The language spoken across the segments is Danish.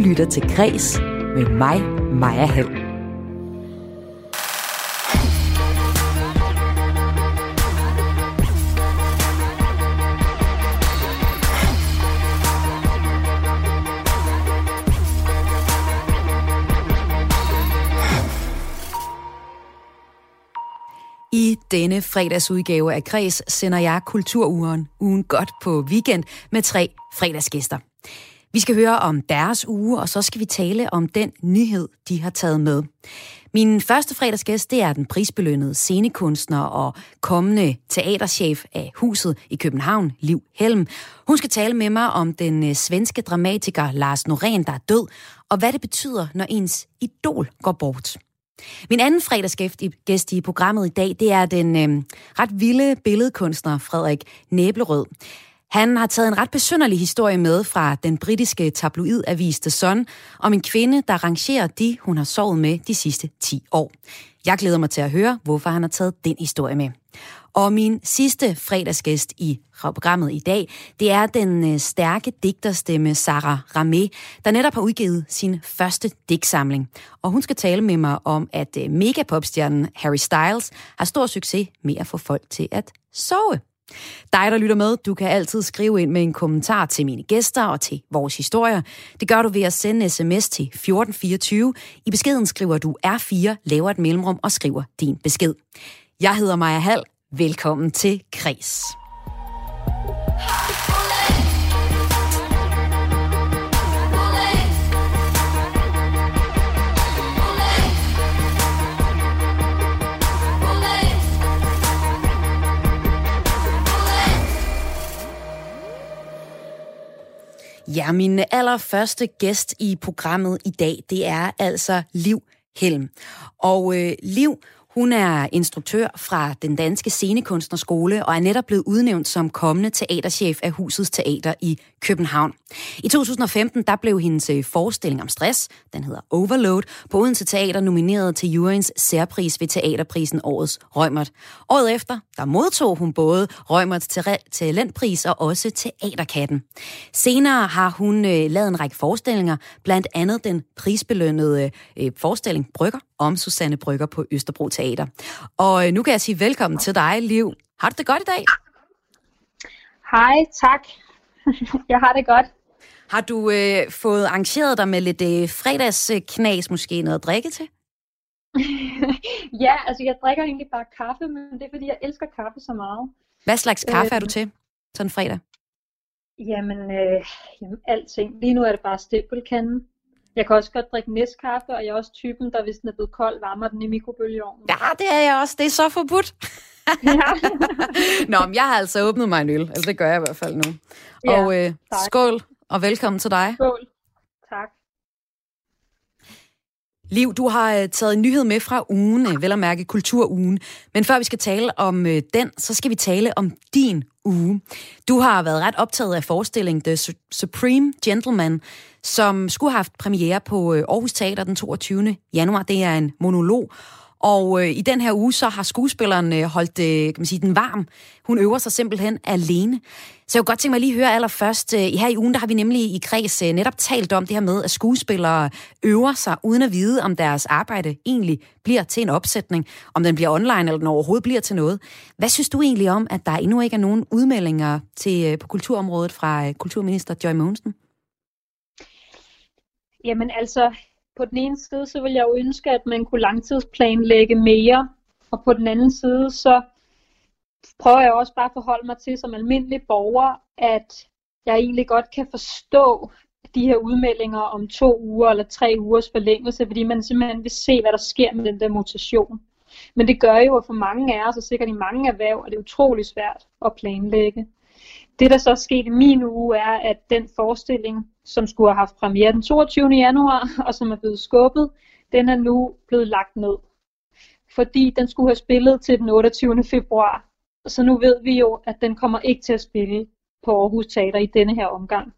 lytter til Græs med mig, Maja Hall. I denne fredagsudgave af Græs sender jeg Kultururen ugen godt på weekend med tre fredagsgæster. Vi skal høre om deres uge, og så skal vi tale om den nyhed, de har taget med. Min første fredagsgæst, det er den prisbelønnede scenekunstner og kommende teaterchef af Huset i København, Liv Helm. Hun skal tale med mig om den øh, svenske dramatiker Lars Norén, der er død, og hvad det betyder, når ens idol går bort. Min anden fredagsgæst i programmet i dag, det er den øh, ret vilde billedkunstner Frederik Næblerød. Han har taget en ret besynderlig historie med fra den britiske tabloidavis The Sun om en kvinde, der rangerer de, hun har sovet med de sidste 10 år. Jeg glæder mig til at høre, hvorfor han har taget den historie med. Og min sidste fredagsgæst i programmet i dag, det er den øh, stærke digterstemme Sarah Ramé, der netop har udgivet sin første digtsamling. Og hun skal tale med mig om, at øh, megapopstjernen Harry Styles har stor succes med at få folk til at sove. Dig, der lytter med, du kan altid skrive ind med en kommentar til mine gæster og til vores historier. Det gør du ved at sende sms til 1424. I beskeden skriver du R4, laver et mellemrum og skriver din besked. Jeg hedder Maja Hall. Velkommen til Kres. Min allerførste gæst i programmet i dag, det er altså Liv Helm. Og øh, Liv, hun er instruktør fra den danske scenekunstnerskole og er netop blevet udnævnt som kommende teaterchef af Husets Teater i København. I 2015 der blev hendes øh, forestilling om stress, den hedder Overload, på Odense Teater nomineret til juryens særpris ved Teaterprisen Årets Rømert. Året efter der modtog hun både Rømerts talentpris og også Teaterkatten. Senere har hun øh, lavet en række forestillinger, blandt andet den prisbelønnede øh, forestilling Brygger om Susanne Brygger på Østerbro Teater. Og øh, nu kan jeg sige velkommen til dig, Liv. Har du det godt i dag? Hej, tak. jeg har det godt. Har du øh, fået arrangeret dig med lidt øh, fredagsknas, måske noget at drikke til? ja, altså jeg drikker egentlig bare kaffe, men det er fordi, jeg elsker kaffe så meget. Hvad slags kaffe øh, er du til sådan fredag? Jamen, øh, jamen, alting. Lige nu er det bare stempelkanden. Jeg kan også godt drikke næstkaffe, og jeg er også typen, der hvis den er blevet kold, varmer den i mikrobølgeovnen. Ja, det er jeg også. Det er så forbudt. Ja. Nå, men jeg har altså åbnet mig en øl. Altså, det gør jeg i hvert fald nu. Ja, og øh, skål, og velkommen til dig. Skål. Tak. Liv, du har øh, taget en nyhed med fra ugen, øh, vel at mærke kulturugen. Men før vi skal tale om øh, den, så skal vi tale om din uge. Du har været ret optaget af forestillingen The Supreme Gentleman, som skulle have haft premiere på øh, Aarhus Teater den 22. januar. Det er en monolog og øh, i den her uge, så har skuespilleren øh, holdt øh, kan man sige, den varm. Hun øver sig simpelthen alene. Så jeg kunne godt tænke mig at lige høre allerførst. Øh, her i ugen, der har vi nemlig i kreds øh, netop talt om det her med, at skuespillere øver sig uden at vide, om deres arbejde egentlig bliver til en opsætning. Om den bliver online, eller den overhovedet bliver til noget. Hvad synes du egentlig om, at der endnu ikke er nogen udmeldinger til, øh, på kulturområdet fra øh, kulturminister Joy Mogensen? Jamen altså, på den ene side, så vil jeg jo ønske, at man kunne langtidsplanlægge mere, og på den anden side, så prøver jeg også bare at forholde mig til som almindelig borger, at jeg egentlig godt kan forstå de her udmeldinger om to uger eller tre ugers forlængelse, fordi man simpelthen vil se, hvad der sker med den der mutation. Men det gør jo, at for mange af os, og sikkert i mange erhverv, er det utrolig svært at planlægge. Det, der så skete i min uge, er, at den forestilling, som skulle have haft premiere den 22. januar, og som er blevet skubbet, den er nu blevet lagt ned. Fordi den skulle have spillet til den 28. februar. Så nu ved vi jo, at den kommer ikke til at spille på Aarhus Teater i denne her omgang.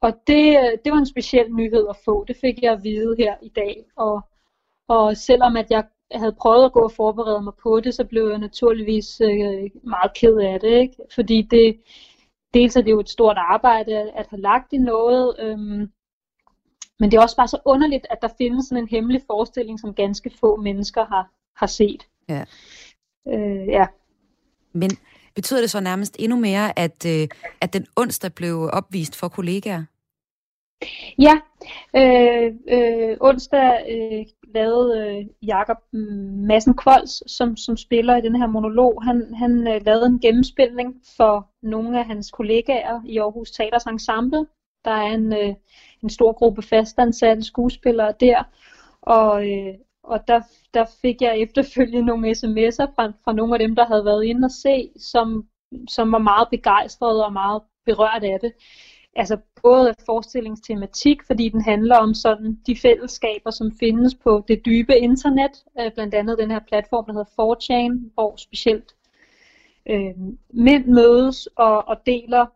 Og det, øh, det var en speciel nyhed at få. Det fik jeg at vide her i dag. Og, og selvom at jeg havde prøvet at gå og forberede mig på det, så blev jeg naturligvis øh, meget ked af det. Ikke? Fordi det, dels er det jo et stort arbejde at have lagt i noget, øhm, men det er også bare så underligt, at der findes sådan en hemmelig forestilling, som ganske få mennesker har, har set. Ja. Øh, ja. Men betyder det så nærmest endnu mere, at, øh, at den onsdag blev opvist for kollegaer? Ja, øh, øh, onsdag øh, lavede øh, Jakob mm, Madsen Kvolds, som, som spiller i den her monolog, han, han øh, lavede en gennemspilning for nogle af hans kollegaer i Aarhus Teaters Ensemble. Der er en, øh, en stor gruppe fastansatte skuespillere der, og, øh, og der, der fik jeg efterfølgende nogle sms'er fra, fra nogle af dem, der havde været inde og se, som, som var meget begejstrede og meget berørt af det altså både forestillingstematik, fordi den handler om sådan de fællesskaber, som findes på det dybe internet, øh, blandt andet den her platform, der hedder 4chan, hvor specielt øh, mænd mødes og, og deler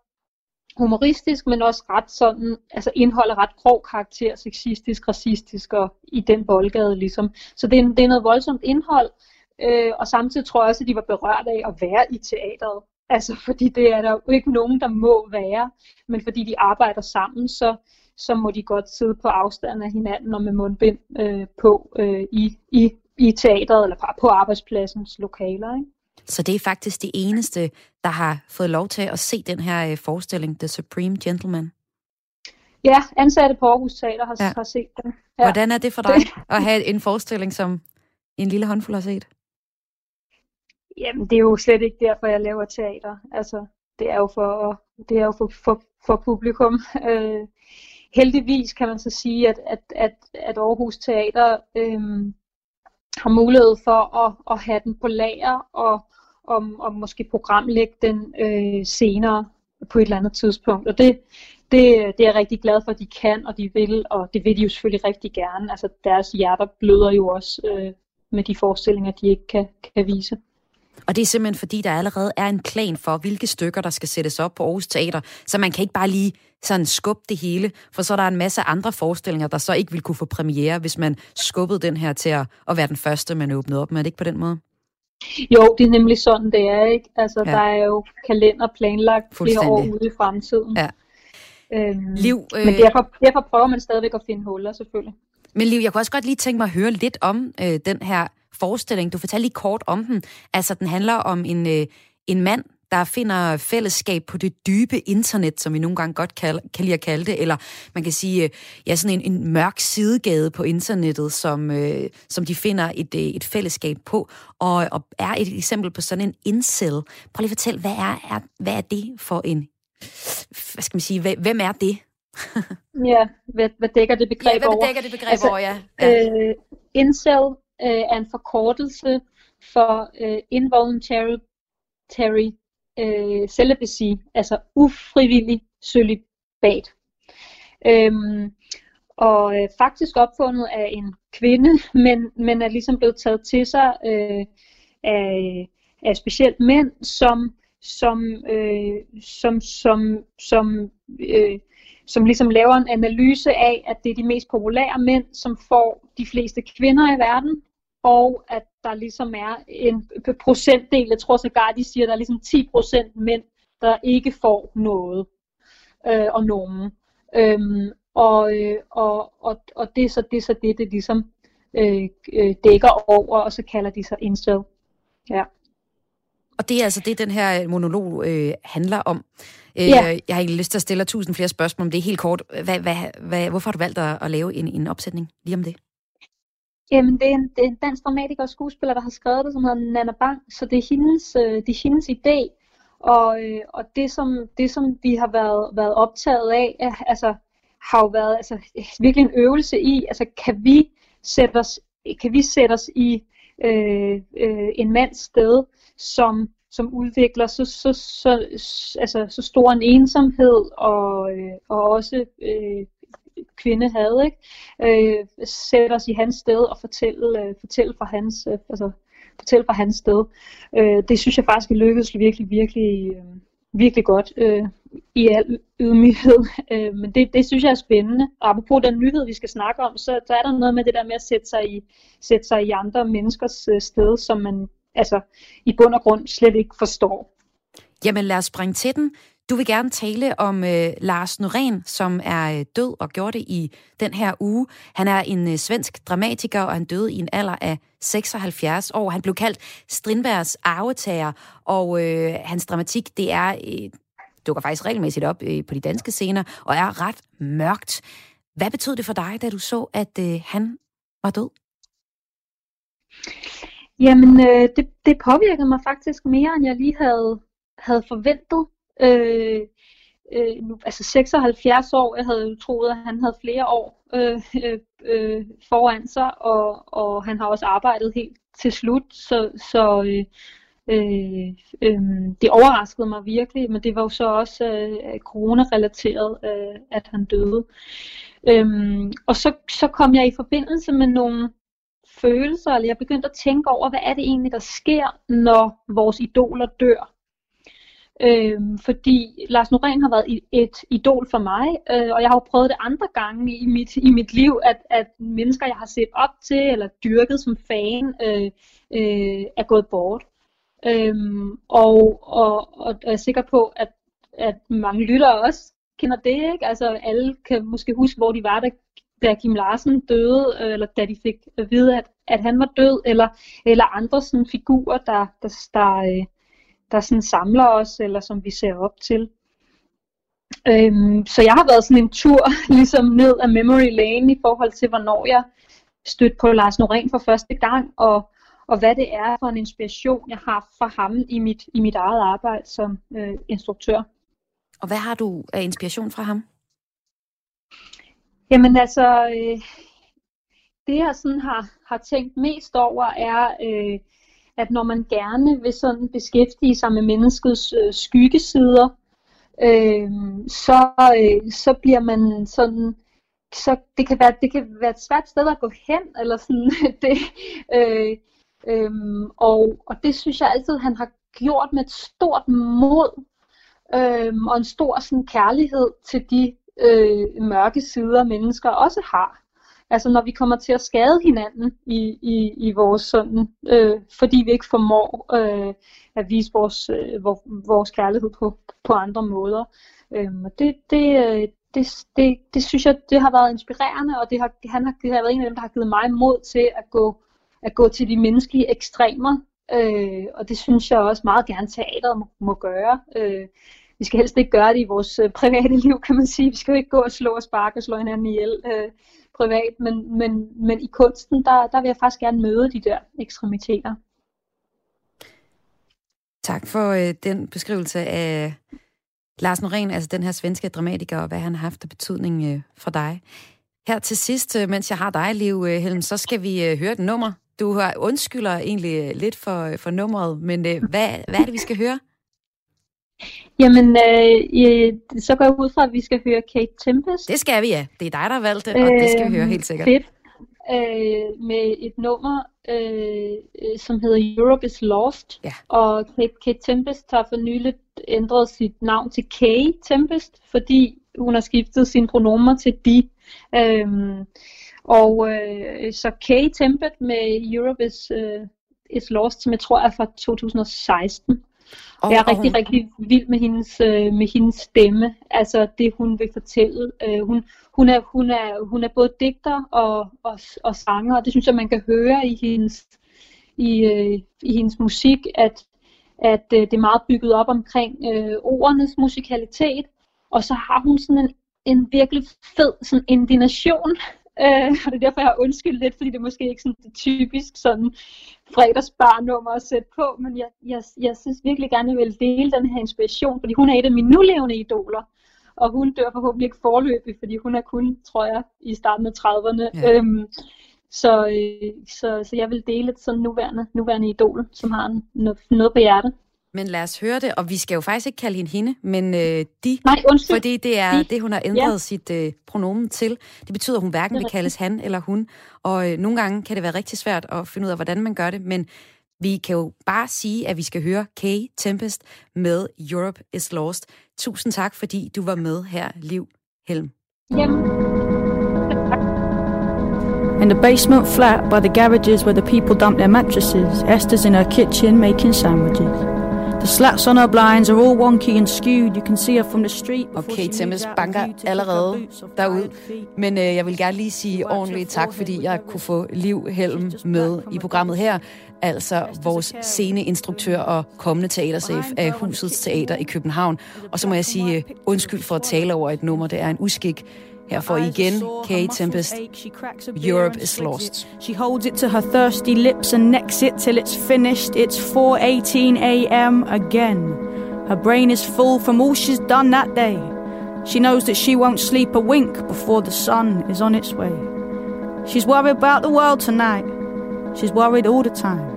humoristisk, men også ret sådan, altså indholder ret grov karakter, sexistisk, racistisk og i den boldgade ligesom. Så det er, det er noget voldsomt indhold, øh, og samtidig tror jeg også, at de var berørt af at være i teateret. Altså fordi det er der jo ikke nogen, der må være, men fordi de arbejder sammen, så, så må de godt sidde på afstand af hinanden og med mundbind øh, på øh, i, i, i teateret eller på arbejdspladsens lokaler. Ikke? Så det er faktisk det eneste, der har fået lov til at se den her øh, forestilling, The Supreme Gentleman? Ja, ansatte på Aarhus Teater har, ja. har set den. Ja. Hvordan er det for dig at have en forestilling, som en lille håndfuld har set? Jamen, det er jo slet ikke derfor, jeg laver teater. Altså, det er jo for, det er jo for, for, for publikum. Øh, heldigvis kan man så sige, at, at, at, at Aarhus Teater øh, har mulighed for at, at have den på lager og, og, og måske programlægge den øh, senere på et eller andet tidspunkt. Og det, det, det er jeg rigtig glad for, at de kan, og de vil, og det vil de jo selvfølgelig rigtig gerne. Altså deres hjerter bløder jo også øh, med de forestillinger, de ikke kan, kan vise. Og det er simpelthen fordi, der allerede er en plan for, hvilke stykker, der skal sættes op på Aarhus Teater. Så man kan ikke bare lige sådan skubbe det hele, for så er der en masse andre forestillinger, der så ikke vil kunne få premiere, hvis man skubbede den her til at, at være den første, man åbnede op med. Er det ikke på den måde? Jo, det er nemlig sådan, det er. ikke. Altså, ja. Der er jo kalender planlagt flere år ude i fremtiden. Ja. Øhm, Liv, øh... Men derfor, derfor prøver man stadigvæk at finde huller, selvfølgelig. Men Liv, jeg kunne også godt lige tænke mig at høre lidt om øh, den her forestilling. Du fortalte lige kort om den. Altså, den handler om en, øh, en mand, der finder fællesskab på det dybe internet, som vi nogle gange godt kan, kan lide at kalde det, eller man kan sige, øh, ja, sådan en, en mørk sidegade på internettet, som, øh, som de finder et, øh, et fællesskab på, og, og er et eksempel på sådan en incel. Prøv lige at fortælle, hvad er, er, hvad er det for en, hvad skal man sige, hvem er det? ja, hvad, hvad dækker det begreb ja, hvad over? dækker det begreb altså, over, ja. ja. Øh, incel øh, er en forkortelse for øh, involuntary terry, øh, celibacy, altså ufrivillig celibat. Øhm, og øh, faktisk opfundet af en kvinde, men, men er ligesom blevet taget til sig øh, af, af specielt mænd, som som, øh, som, som, som, øh, som ligesom laver en analyse af, at det er de mest populære mænd, som får de fleste kvinder i verden, og at der ligesom er en procentdel, jeg tror sågar, de siger, at der er ligesom 10% mænd, der ikke får noget øh, og nogen. Øhm, og, øh, og, og, og det er så det, så det, det ligesom øh, øh, dækker over, og så kalder de sig incel. Ja. Og det er altså det, den her monolog øh, handler om. Øh, ja. Jeg har ikke lyst til at stille tusind flere spørgsmål, men det er helt kort. Hvad, hvad, hvad, hvorfor har du valgt at, at lave en, en opsætning lige om det? Jamen, det er, en, det er en dansk dramatiker og skuespiller, der har skrevet det, som hedder Nana Bang, så det er hendes, øh, det er hendes idé. Og, øh, og det, som, det, som vi har været, været optaget af, er, altså, har jo været altså, virkelig en øvelse i, altså, kan vi sætte os, kan vi sætte os i øh, øh, en mands sted, som, som udvikler så, så, så, altså, så stor en ensomhed og, øh, og også øh, kvinde havde, ikke? Øh, sætte os i hans sted og fortælle, øh, fortælle fra hans, øh, altså, fortælle fra hans sted. Øh, det synes jeg faktisk er lykkedes virkelig, virkelig, øh, virkelig godt øh, i al ydmyghed. Øh, men det, det synes jeg er spændende. Og apropos den nyhed, vi skal snakke om, så, så er der noget med det der med at sætte sig i, sætte sig i andre menneskers øh, sted, som man altså i bund og grund slet ikke forstår. Jamen lad os springe til den. Du vil gerne tale om øh, Lars Norén, som er øh, død og gjorde det i den her uge. Han er en øh, svensk dramatiker, og han døde i en alder af 76 år. Han blev kaldt Strindbergs arvetager, og øh, hans dramatik, det er øh, dukker faktisk regelmæssigt op øh, på de danske scener, og er ret mørkt. Hvad betød det for dig, da du så, at øh, han var død? Jamen, øh, det, det påvirkede mig faktisk mere, end jeg lige havde, havde forventet. Øh, øh, nu, altså 76 år, jeg havde jo troet, at han havde flere år øh, øh, øh, foran sig, og, og han har også arbejdet helt til slut, så, så øh, øh, øh, det overraskede mig virkelig, men det var jo så også øh, corona-relateret, øh, at han døde. Øh, og så, så kom jeg i forbindelse med nogle følelser, eller jeg begyndte at tænke over, hvad er det egentlig, der sker, når vores idoler dør. Øhm, fordi Lars Norén har været et idol for mig, øh, og jeg har jo prøvet det andre gange i mit, i mit liv, at, at mennesker, jeg har set op til eller dyrket som fan, øh, øh, er gået bort. Øhm, og, og, og jeg er sikker på, at, at mange lyttere også kender det, ikke? Altså alle kan måske huske, hvor de var, da, da Kim Larsen døde, øh, eller da de fik at vide, at, at han var død, eller, eller andre sådan figurer, der, der, der, øh, der sådan samler os, eller som vi ser op til. Øhm, så jeg har været sådan en tur ligesom ned af memory lane i forhold til, hvornår jeg stødte på Lars Norén for første gang, og, og hvad det er for en inspiration, jeg har fra ham i mit, i mit eget arbejde som øh, instruktør. Og hvad har du af inspiration fra ham? Jamen altså, øh, det jeg sådan har, har tænkt mest over er, øh, at når man gerne vil sådan beskæftige sig med menneskets øh, skyggesider, øh, så, øh, så bliver man sådan, så det kan være, det kan være et svært sted at gå hen, eller sådan det, øh, øh, og, og det synes jeg altid, han har gjort med et stort mod, øh, og en stor sådan kærlighed til de øh, mørke sider, mennesker også har. Altså når vi kommer til at skade hinanden i, i, i vores sådan, øh, fordi vi ikke formår øh, at vise vores, øh, vores kærlighed på, på andre måder. Øh, det, det, øh, det, det, det synes jeg, det har været inspirerende, og det har, han har, det har været en af dem, der har givet mig mod til at gå, at gå til de menneskelige ekstremer. Øh, og det synes jeg også meget gerne teateret må, må gøre. Øh, vi skal helst ikke gøre det i vores øh, private liv, kan man sige. Vi skal jo ikke gå og slå og sparke og slå hinanden ihjel øh, privat, men, men, men i kunsten, der, der vil jeg faktisk gerne møde de der ekstremiteter. Tak for øh, den beskrivelse af Lars Norén, altså den her svenske dramatiker, og hvad han har haft af betydning øh, for dig. Her til sidst, øh, mens jeg har dig, Liv øh, Helm, så skal vi øh, høre et nummer. Du undskylder egentlig øh, lidt for, øh, for nummeret, men øh, hvad, hvad er det, vi skal høre? Jamen, øh, så går jeg ud fra, at vi skal høre Kate Tempest. Det skal vi, ja. Det er dig, der har valgt det, og det skal vi høre helt sikkert. Fedt. Øh, med et nummer, øh, som hedder Europe is Lost. Ja. Og Kate, Kate Tempest har for nyligt ændret sit navn til Kay Tempest, fordi hun har skiftet sine pronomer til de. Øhm, og øh, så Kay Tempest med Europe is, øh, is Lost, som jeg tror er fra 2016. Og, jeg er rigtig, hun... rigtig vild med hendes, øh, med hendes stemme. Altså det, hun vil fortælle. Øh, hun, hun, er, hun, er, hun er både digter og, og, og sanger, og det synes jeg, man kan høre i hendes, i, øh, i hendes musik, at, at øh, det er meget bygget op omkring øh, ordenes musikalitet. Og så har hun sådan en, en virkelig fed sådan indignation Øh, og det er derfor, jeg har undskyldt lidt, fordi det er måske ikke sådan det typisk sådan fredagsbarnummer at sætte på, men jeg, jeg, jeg synes virkelig gerne, at jeg vil dele den her inspiration, fordi hun er et af mine nulevende idoler, og hun dør forhåbentlig ikke forløbig, fordi hun er kun, tror jeg, i starten af 30'erne. Ja. Øhm, så, øh, så, så jeg vil dele et sådan nuværende, nuværende idol, som har noget, noget på hjertet. Men lad os høre det, og vi skal jo faktisk ikke kalde hende hende, men øh, de, Nej, undskyld. fordi det er de. det, hun har ændret ja. sit øh, pronomen til. Det betyder, at hun hverken vil kaldes han eller hun, og øh, nogle gange kan det være rigtig svært at finde ud af, hvordan man gør det, men vi kan jo bare sige, at vi skal høre Kay Tempest med Europe is Lost. Tusind tak, fordi du var med her, Liv Helm. Jamen. In the basement flat by the garages where the people dump their mattresses, Esther's in her kitchen making sandwiches. The slats on her blinds are all wonky and skewed. You can see her from the street. Okay, Temmes banker allerede derud. Men øh, jeg vil gerne lige sige ordentligt tak, fordi jeg kunne få Liv Helm med i programmet her. Altså vores sceneinstruktør og kommende teaterchef af Husets Teater i København. Og så må jeg sige øh, undskyld for at tale over et nummer. Det er en uskik. Her får igen Kay Tempest. Europe is lost. She holds it to her thirsty lips and necks it till it's finished. It's 4:18 a.m. again. Her brain is full from all she's done that day. She knows that she won't sleep a wink before the sun is on its way. She's worried about the world tonight. She's worried all the time.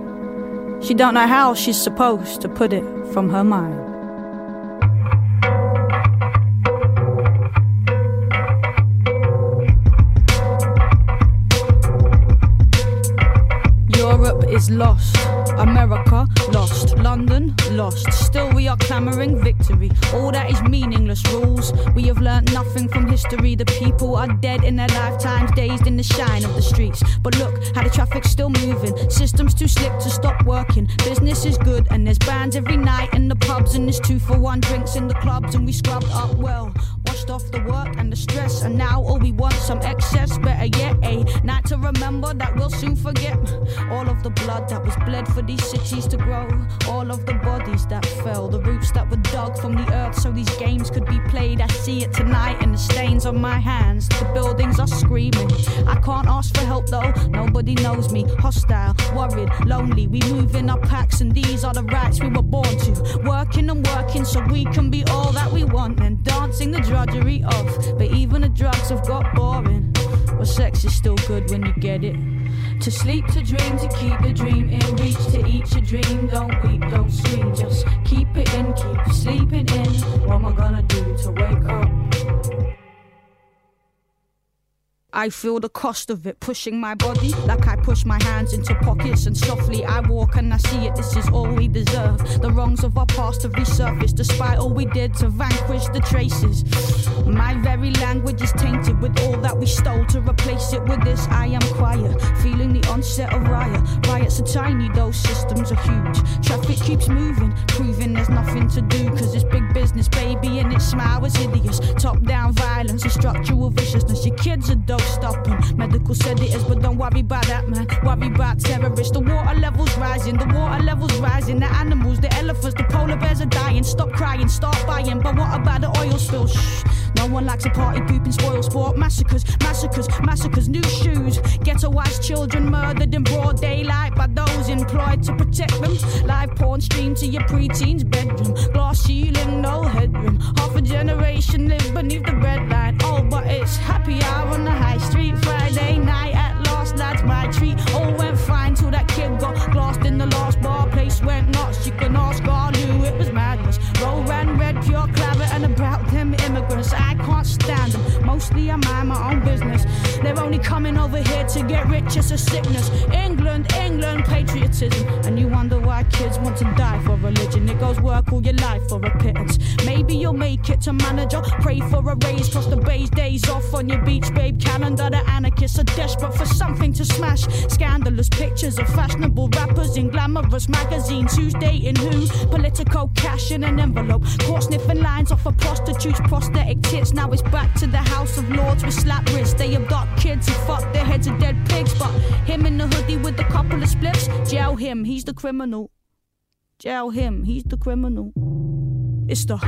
She don't know how she's supposed to put it from her mind. Europe is lost. America lost. London lost. Still, we are clamoring victory. All that is meaningless rules. We have learnt nothing from history. The people are dead in their lifetimes, dazed in the shine of the streets. But look how the traffic's still moving. Systems too slick to stop working. Business is good, and there's bands every night in the pubs, and there's two for one drinks in the clubs, and we scrubbed up well. Washed off the work and the stress, and now all we want some excess. Better yet, a night to remember that we'll soon forget. All of the blood that was bled for these cities to grow, all of the bodies that fell, the roots that were dug from the earth so these games could be played. I see it tonight in the stains on my hands. The buildings are screaming. I can't ask for help though, nobody knows me. Hostile, worried, lonely. We move in our packs, and these are the rights we were born to. Working and working so we can be all that we want, and dancing the drudgery of. But even the drugs have got boring. But sex is still good when you get it. To sleep, to dream, to keep the dream in reach, to eat your dream. Don't weep, don't scream, just keep it in, keep sleeping in. What am I gonna do to wake up? I feel the cost of it pushing my body like I push my hands into pockets and softly I walk and I see it. This is all we deserve. The wrongs of our past have resurfaced despite all we did to vanquish the traces. My very language is tainted with all that we stole to replace it with this. I am quiet, feeling the onset of riot. Riots are tiny, those systems are huge. Traffic keeps moving, proving there's nothing to do because it's big business, baby, and its smile is hideous. Top down violence and structural viciousness. Your kids are dope stopping. Medical said it is, but don't worry about that, man. Worry about terrorists. The water levels rising, the water levels rising. The animals, the elephants, the polar bears are dying. Stop crying, start buying. But what about the oil spill? Shh. No one likes a party pooping spoil sport. Massacres, massacres, massacres. New shoes. Ghettoized children murdered in broad daylight by those employed to protect them. Live porn streamed to your preteen's bedroom. Glass ceiling, no headroom. Half a generation live beneath the red line. Oh, but it's happy hour on the high street. Friday night at last, that's my treat. All went fine till that kid got glassed in the last bar. Place went nuts. You can ask God who it was madness. Roll ran red, pure claret, and about them immigrants. I can't stand them. Mostly I mind my own business. They're only coming over here to get rich. It's a sickness. England, England, patriotism. And you wonder why kids want to die for religion. It goes work all your life for a pittance. Maybe you'll make it to manager. Pray for a raise. Cross the bay's days off on your beach, babe. Calendar. The anarchists are desperate for something to smash. Scandalous pictures of fashionable rappers in glamorous magazines. Who's dating who? Political cash in an envelope. Caught sniffing lines off of prostitutes, prosthetic tits. Now it's back to the House of Lords with slap wrists. They abduct kids who fuck their heads of dead pigs. But him in the hoodie with a couple of spliffs, jail him, he's the criminal. Jail him, he's the criminal. It's the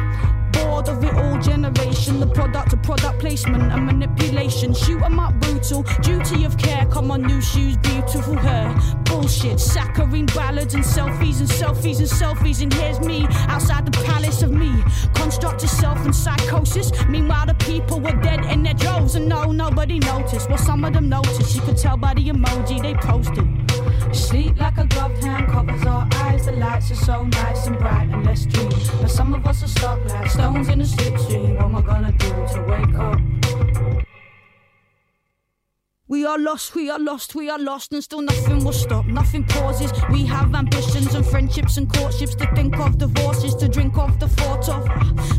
bored of it all generation, the product of product placement and manipulation. Shoot 'em up brutal, duty of care. Come on, new shoes, beautiful hair. Bullshit, saccharine ballads and selfies and selfies and selfies. And here's me outside the palace of me. Construct yourself in psychosis. Meanwhile, the people were dead in their droves, and no, nobody noticed. Well, some of them noticed. You could tell by the emoji they posted. Sleep like a gloved hand covers our The lights are so nice and bright and let's dream. But some of us are stuck like stones in a slipstream. What am I gonna do to wake up? We are lost, we are lost, we are lost, and still nothing will stop. Nothing pauses. We have ambitions and friendships and courtships to think of, divorces to drink of, the thought of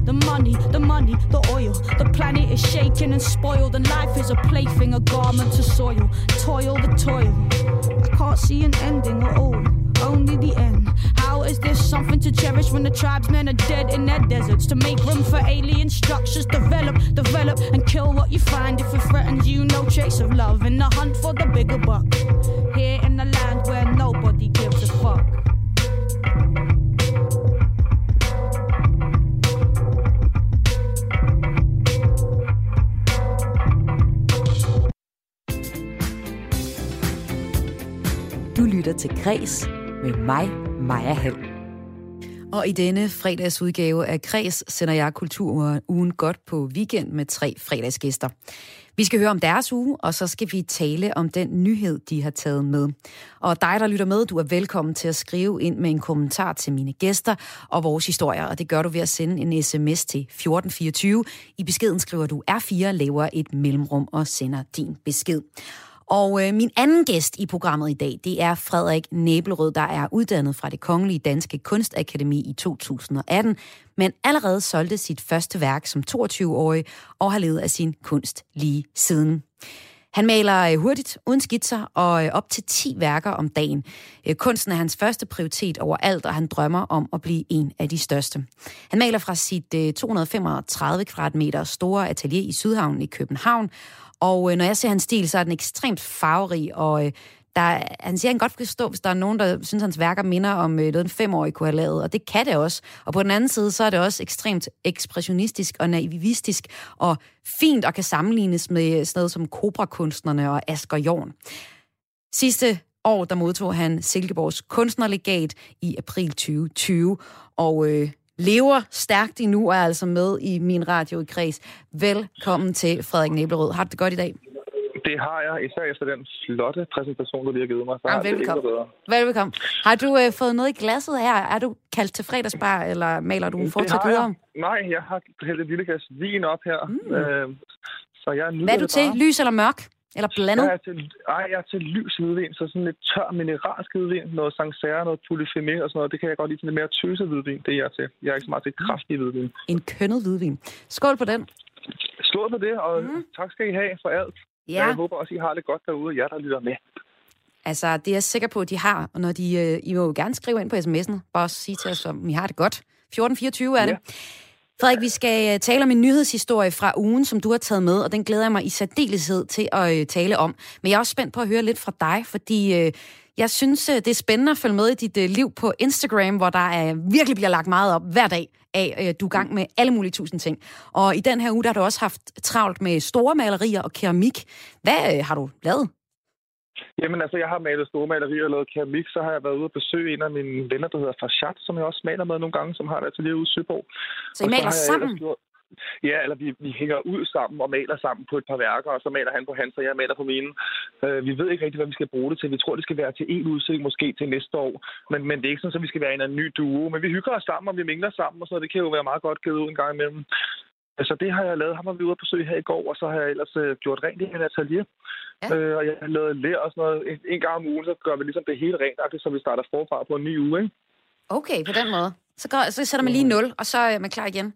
the money, the money, the oil. The planet is shaken and spoiled, and life is a plaything, a garment to soil. Toil, the toil. I can't see an ending at all, only the end. Is this something to cherish when the tribesmen are dead in their deserts? To make room for alien structures, develop, develop, and kill what you find if it threatens you. No trace of love in the hunt for the bigger buck. Here in the land where nobody gives a fuck. Du lytter til Græs med mig, Maja Hall. Og i denne fredagsudgave af Kreds sender jeg Kulturugen godt på weekend med tre fredagsgæster. Vi skal høre om deres uge, og så skal vi tale om den nyhed, de har taget med. Og dig, der lytter med, du er velkommen til at skrive ind med en kommentar til mine gæster og vores historier, og det gør du ved at sende en sms til 1424. I beskeden skriver du R4, laver et mellemrum og sender din besked. Og øh, min anden gæst i programmet i dag, det er Frederik Næbelrød, der er uddannet fra det Kongelige Danske Kunstakademi i 2018, men allerede solgte sit første værk som 22-årig og har levet af sin kunst lige siden. Han maler øh, hurtigt, uden skitser og øh, op til 10 værker om dagen. Øh, kunsten er hans første prioritet overalt, og han drømmer om at blive en af de største. Han maler fra sit 235 kvadratmeter store atelier i Sydhavnen i København, og øh, når jeg ser hans stil, så er den ekstremt farverig, og øh, der, han siger, at han godt kan forstå, hvis der er nogen, der synes, at hans værker minder om øh, noget, en femårig kunne have lavet, og det kan det også. Og på den anden side, så er det også ekstremt ekspressionistisk og naivistisk, og fint og kan sammenlignes med øh, sådan noget som Cobra-kunstnerne og Asger Jorn. Sidste år, der modtog han Silkeborgs kunstnerlegat i april 2020, og øh, lever stærkt endnu og er altså med i min radio i kreds. Velkommen til Frederik Næblerød. Har du det godt i dag? Det har jeg, især efter den flotte præsentation, du lige har givet mig. Så ja, velbekomme. velbekomme. Har du øh, fået noget i glasset her? Er du kaldt til fredagsbar, eller maler du fortsat videre? Nej, jeg har hældt et lille glas vin op her. Mm. Øh, så jeg Hvad er du til? Bare. Lys eller mørk? Eller blandet? Jeg er til, ej, jeg er til lys hvidvin, så sådan lidt tør mineralsk hvidvin, noget Sancerre, noget Polyphemé og sådan noget. Det kan jeg godt lide sådan lidt mere tøse hvidvin, det er jeg til. Jeg er ikke så meget til kraftig hvidvin. En kønnet hvidvin. Skål på den. Skål på det, og mm. tak skal I have for alt. Ja. Jeg håber også, I har det godt derude, jer der lytter med. Altså, det er jeg sikker på, at de har, og når de, øh, I må jo gerne skrive ind på sms'en, bare sige til os, om I har det godt. 1424 er det. Ja. Frederik, vi skal øh, tale om en nyhedshistorie fra ugen, som du har taget med, og den glæder jeg mig i særdeleshed til at øh, tale om. Men jeg er også spændt på at høre lidt fra dig, fordi øh, jeg synes, det er spændende at følge med i dit liv på Instagram, hvor der er, virkelig bliver lagt meget op hver dag af, du er gang med alle mulige tusind ting. Og i den her uge, der har du også haft travlt med store malerier og keramik. Hvad har du lavet? Jamen altså, jeg har malet store malerier og lavet keramik, så har jeg været ude og besøge en af mine venner, der hedder Farshad, som jeg også maler med nogle gange, som har et atelier ude i Søborg. Så I maler sammen? Gjort... Ja, eller vi, vi hænger ud sammen og maler sammen på et par værker, og så maler han på hans, og jeg maler på mine. Uh, vi ved ikke rigtig, hvad vi skal bruge det til. Vi tror, det skal være til en udstilling, måske til næste år. Men, men det er ikke sådan, at vi skal være en, en ny duo. Men vi hygger os sammen, og vi mingler sammen, og så det kan jo være meget godt givet ud en gang imellem. Altså det har jeg lavet. Ham var vi ude at besøge her i går, og så har jeg ellers øh, gjort rent i en atelier. Ja. Øh, og jeg har lavet lær og sådan noget. En, en gang om ugen, så gør vi ligesom det hele rent, så vi starter forfra på en ny uge. Ikke? Okay, på den måde. Så, går, så sætter man lige 0, og så er man klar igen.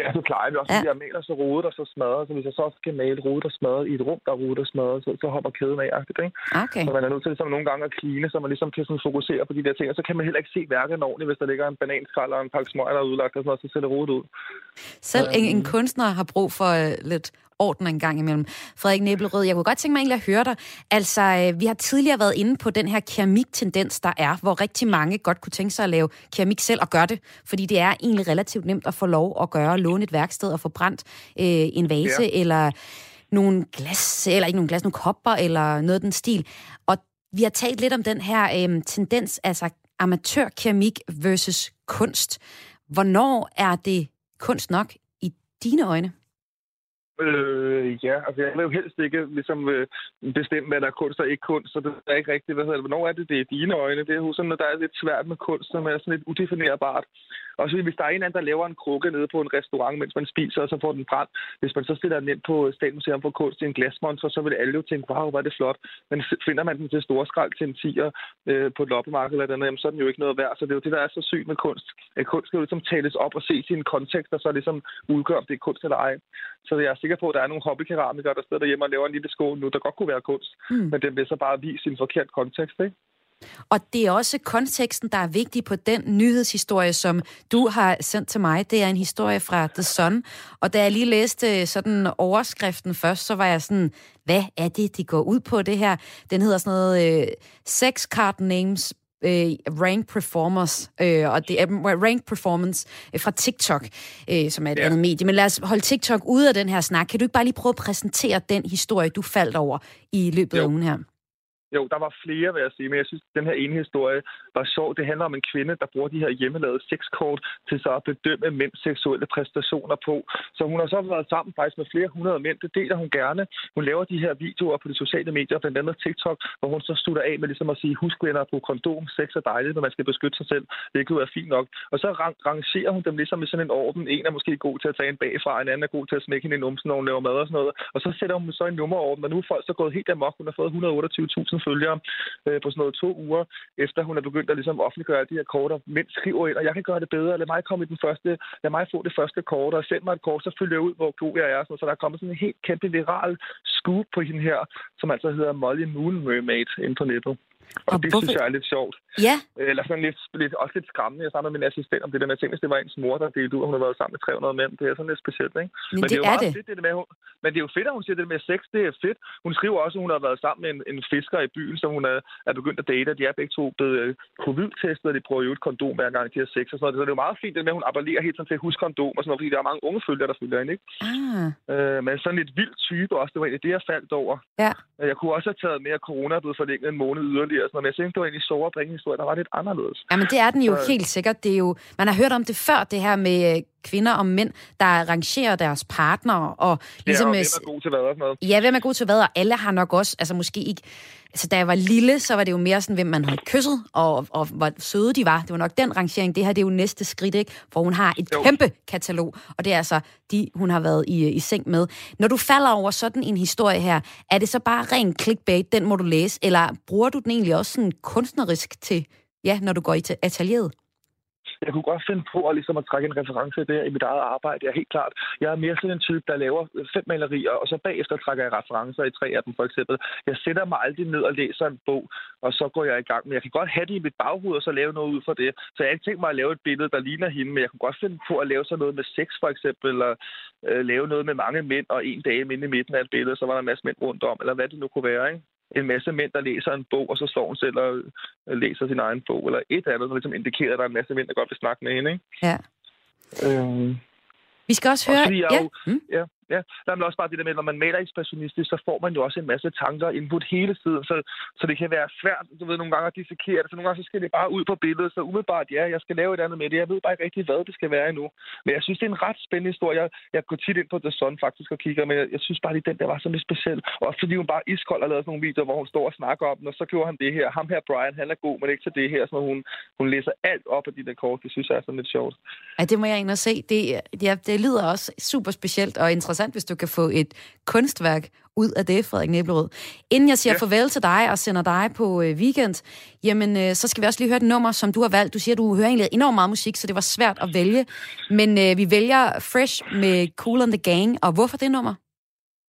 Ja, så plejer vi også, ja. at jeg maler så rodet og så smadret. Så hvis jeg så også skal male rodet og smadret i et rum, der er rodet og smadret, så, så hopper kæden af. Ikke? Okay. Så man er nødt til ligesom, nogle gange at kline, så man ligesom kan sådan, fokusere på de der ting. Og så kan man heller ikke se værket ordentligt, hvis der ligger en bananskrald og en pakke smøger, der er udlagt, og sådan noget, så ser det rodet ud. Selv en, en kunstner har brug for uh, lidt orden en gang imellem. Frederik Næbelrød, jeg kunne godt tænke mig egentlig at høre dig. Altså, øh, vi har tidligere været inde på den her keramiktendens, der er, hvor rigtig mange godt kunne tænke sig at lave keramik selv og gøre det, fordi det er egentlig relativt nemt at få lov at gøre, låne et værksted og få brændt øh, en vase ja. eller nogle glas, eller ikke nogle glas, nogle kopper eller noget af den stil. Og vi har talt lidt om den her øh, tendens, altså amatørkeramik versus kunst. Hvornår er det kunst nok i dine øjne? Øh, ja, altså jeg vil jo helst ikke ligesom øh, bestemme, hvad der er kunst og ikke kunst, så det er ikke rigtigt, hvad hedder det, hvornår er det, det er dine øjne. Det er jo sådan, at der er lidt svært med kunst, som er sådan lidt udefinerbart. Og så hvis der er en anden, der laver en krukke nede på en restaurant, mens man spiser, og så får den brændt. Hvis man så stiller den ind på Statens for Kunst i en glasmonster, så vil alle jo tænke, wow, hvor er det flot. Men finder man den til store skrald til en tiger øh, på et loppemarked eller andet, jamen, så er den jo ikke noget værd. Så det er jo det, der er så sygt med kunst. At kunst skal jo ligesom tales op og ses i en kontekst, og så ligesom udgør, om det er kunst eller ej. Så jeg er sikker på, at der er nogle hobbykeramikere, der sidder derhjemme og laver en lille skål nu, der godt kunne være kunst. Mm. Men den bliver så bare vist i en forkert kontekst, ikke? Og det er også konteksten, der er vigtig på den nyhedshistorie, som du har sendt til mig. Det er en historie fra The Sun. Og da jeg lige læste sådan overskriften først, så var jeg sådan, hvad er det, de går ud på det her? Den hedder sådan noget uh, Sex Card Names øh, rank performers, øh, og det er rank performance øh, fra TikTok, øh, som er et ja. andet medie. Men lad os holde TikTok ude af den her snak. Kan du ikke bare lige prøve at præsentere den historie, du faldt over i løbet jo. af ugen her? Jo, der var flere, vil jeg sige, men jeg synes, at den her ene historie var sjov. Det handler om en kvinde, der bruger de her hjemmelavede sexkort til så at bedømme mænds seksuelle præstationer på. Så hun har så været sammen faktisk med flere hundrede mænd. Det deler hun gerne. Hun laver de her videoer på de sociale medier, blandt andet TikTok, hvor hun så slutter af med ligesom at sige, husk venner på kondom, sex er dejligt, når man skal beskytte sig selv, Det kan er fint nok. Og så rangerer hun dem ligesom i sådan en orden. En er måske god til at tage en bagfra, en anden er god til at smække hende i numsen, når hun laver mad og sådan noget. Og så sætter hun så en nummerorden, og nu er folk så gået helt amok. Hun har fået 128.000 følgere øh, på sådan noget to uger, efter hun er begyndt at ligesom offentliggøre de her kort, og mænd skriver ind, og jeg kan gøre det bedre, lad mig komme i den første, lad mig få det første kort, og send mig et kort, så følger jeg ud, hvor god jeg er. Så der er kommet sådan en helt kæmpe viral scoop på hende her, som altså hedder Molly Moon Mermaid ind på nettet. Og, og det hvorfor? synes jeg er lidt sjovt. Ja. Eller sådan lidt, lidt, også lidt skræmmende. Jeg sammen med min assistent om det der med hvis det var ens mor, der delte ud, og hun har været sammen med 300 mænd. Det er sådan lidt specielt, ikke? Men, men det, det er, jo er det. Fedt, det med, hun, men det er jo fedt, at hun siger det med sex. Det er fedt. Hun skriver også, at hun har været sammen med en, en fisker i byen, som hun er, er begyndt at date. De er begge to blevet uh, covid-testet, og de prøver jo et kondom hver gang, de har sex og sådan noget. Så det er jo meget fint, det med, at hun appellerer helt sådan til at huske kondom og sådan noget, fordi der er mange unge følgere, der følger hende, ikke? Ah. Uh, men sådan lidt vild type også. Det var egentlig det, jeg faldt over. Ja. Jeg kunne også have taget mere corona er blevet forlænget en måned yderligere. Sådan noget. Men jeg synes, det var egentlig sjovere at bringe historie, der var lidt anderledes. Jamen, det er den jo så... helt sikkert. Det er jo, man har hørt om det før, det her med øh, kvinder og mænd, der rangerer deres partnere. Og ligesom, ja, og hvem er god til hvad og sådan noget. Ja, hvem er god til hvad, og alle har nok også, altså måske ikke altså, da jeg var lille, så var det jo mere sådan, hvem man havde kysset, og, og hvor søde de var. Det var nok den rangering. Det her det er jo næste skridt, ikke? For hun har et jo. kæmpe katalog, og det er altså de, hun har været i, i seng med. Når du falder over sådan en historie her, er det så bare ren clickbait, den må du læse, eller bruger du den egentlig også sådan kunstnerisk til, ja, når du går i atelieret? Jeg kunne godt finde på at, ligesom at trække en reference der i mit eget arbejde. Jeg er helt klart. Jeg er mere sådan en type, der laver fem malerier, og så bagefter trækker jeg referencer i tre af dem, for eksempel. Jeg sætter mig aldrig ned og læser en bog, og så går jeg i gang. Men jeg kan godt have det i mit baghoved, og så lave noget ud fra det. Så jeg har ikke tænkt mig at lave et billede, der ligner hende, men jeg kunne godt finde på at lave sådan noget med sex, for eksempel, eller øh, lave noget med mange mænd, og en dame inde i midten af et billede, så var der en masse mænd rundt om, eller hvad det nu kunne være, ikke? En masse mænd, der læser en bog, og så står hun selv og øh, læser sin egen bog, eller et andet, der ligesom indikerer, at der er en masse mænd, der godt vil snakke med hende. Ikke? Ja. Øhm, vi skal også høre... Også ja. Jo, mm. ja. Ja, der er også bare det der med, at når man maler ekspressionistisk, så får man jo også en masse tanker input hele tiden, så, så det kan være svært, du ved, nogle gange at dissekere det, så nogle gange så skal det bare ud på billedet, så umiddelbart, ja, jeg skal lave et andet med det, jeg ved bare ikke rigtig, hvad det skal være endnu. Men jeg synes, det er en ret spændende historie. Jeg, jeg går tit ind på The Sun faktisk og kigger, men jeg, jeg synes bare, lige, den der var så lidt speciel. Også fordi hun bare iskold har lavet sådan nogle videoer, hvor hun står og snakker om den, og så gjorde han det her. Ham her, Brian, han er god, men ikke til det her. Så hun, hun læser alt op af de der kort. Det synes jeg er sådan lidt sjovt. Ja, det må jeg ind og se. Det, ja, det lyder også super specielt og interessant, hvis du kan få et kunstværk ud af det, Frederik Næblerød. Inden jeg siger ja. farvel til dig og sender dig på øh, weekend, jamen øh, så skal vi også lige høre et nummer, som du har valgt. Du siger, du hører egentlig enormt meget musik, så det var svært at vælge. Men øh, vi vælger Fresh med Cool and the Gang. Og hvorfor det nummer?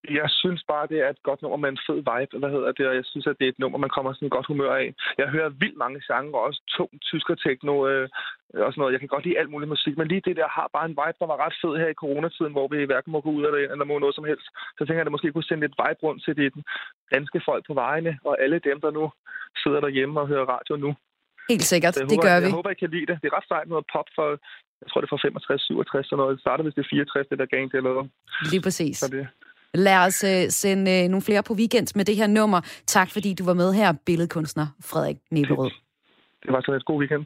Jeg synes bare, det er et godt nummer med en fed vibe. Hvad hedder det? Og jeg synes, at det er et nummer, man kommer sådan godt humør af. Jeg hører vildt mange og også tung tysker techno øh, og sådan noget. Jeg kan godt lide alt muligt musik, men lige det der har bare en vibe, der var ret fed her i coronatiden, hvor vi hverken må gå ud eller eller må noget som helst. Så tænker jeg, at det måske kunne sende lidt vibe rundt til de danske folk på vejene, og alle dem, der nu sidder derhjemme og hører radio nu. Helt sikkert, det håber, gør vi. Jeg håber, I kan lide det. Det er ret sejt noget pop for, jeg tror det er fra 65, 67 og noget. Det starter, hvis det er 64, det der gang til eller noget. Lige præcis. Så det, Lad os øh, sende øh, nogle flere på weekend med det her nummer. Tak fordi du var med her, billedkunstner Frederik Nebelrød. Det var så en god weekend.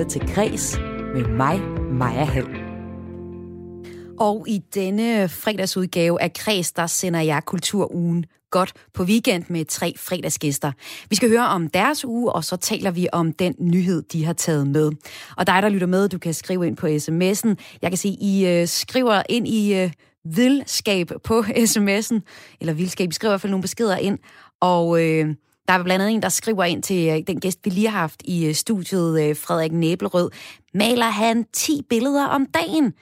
Lytter til Græs med mig, Maja Hall. Og i denne fredagsudgave af Kreds, der sender jeg Kulturugen godt på weekend med tre fredagsgæster. Vi skal høre om deres uge, og så taler vi om den nyhed, de har taget med. Og dig, der lytter med, du kan skrive ind på sms'en. Jeg kan se, I øh, skriver ind i øh, vildskab på sms'en, eller vildskab, I skriver i hvert fald nogle beskeder ind, og Øh, der er blandt andet en, der skriver ind til øh, den gæst, vi lige har haft i øh, studiet, øh, Frederik Næblerød. Maler han 10 billeder om dagen?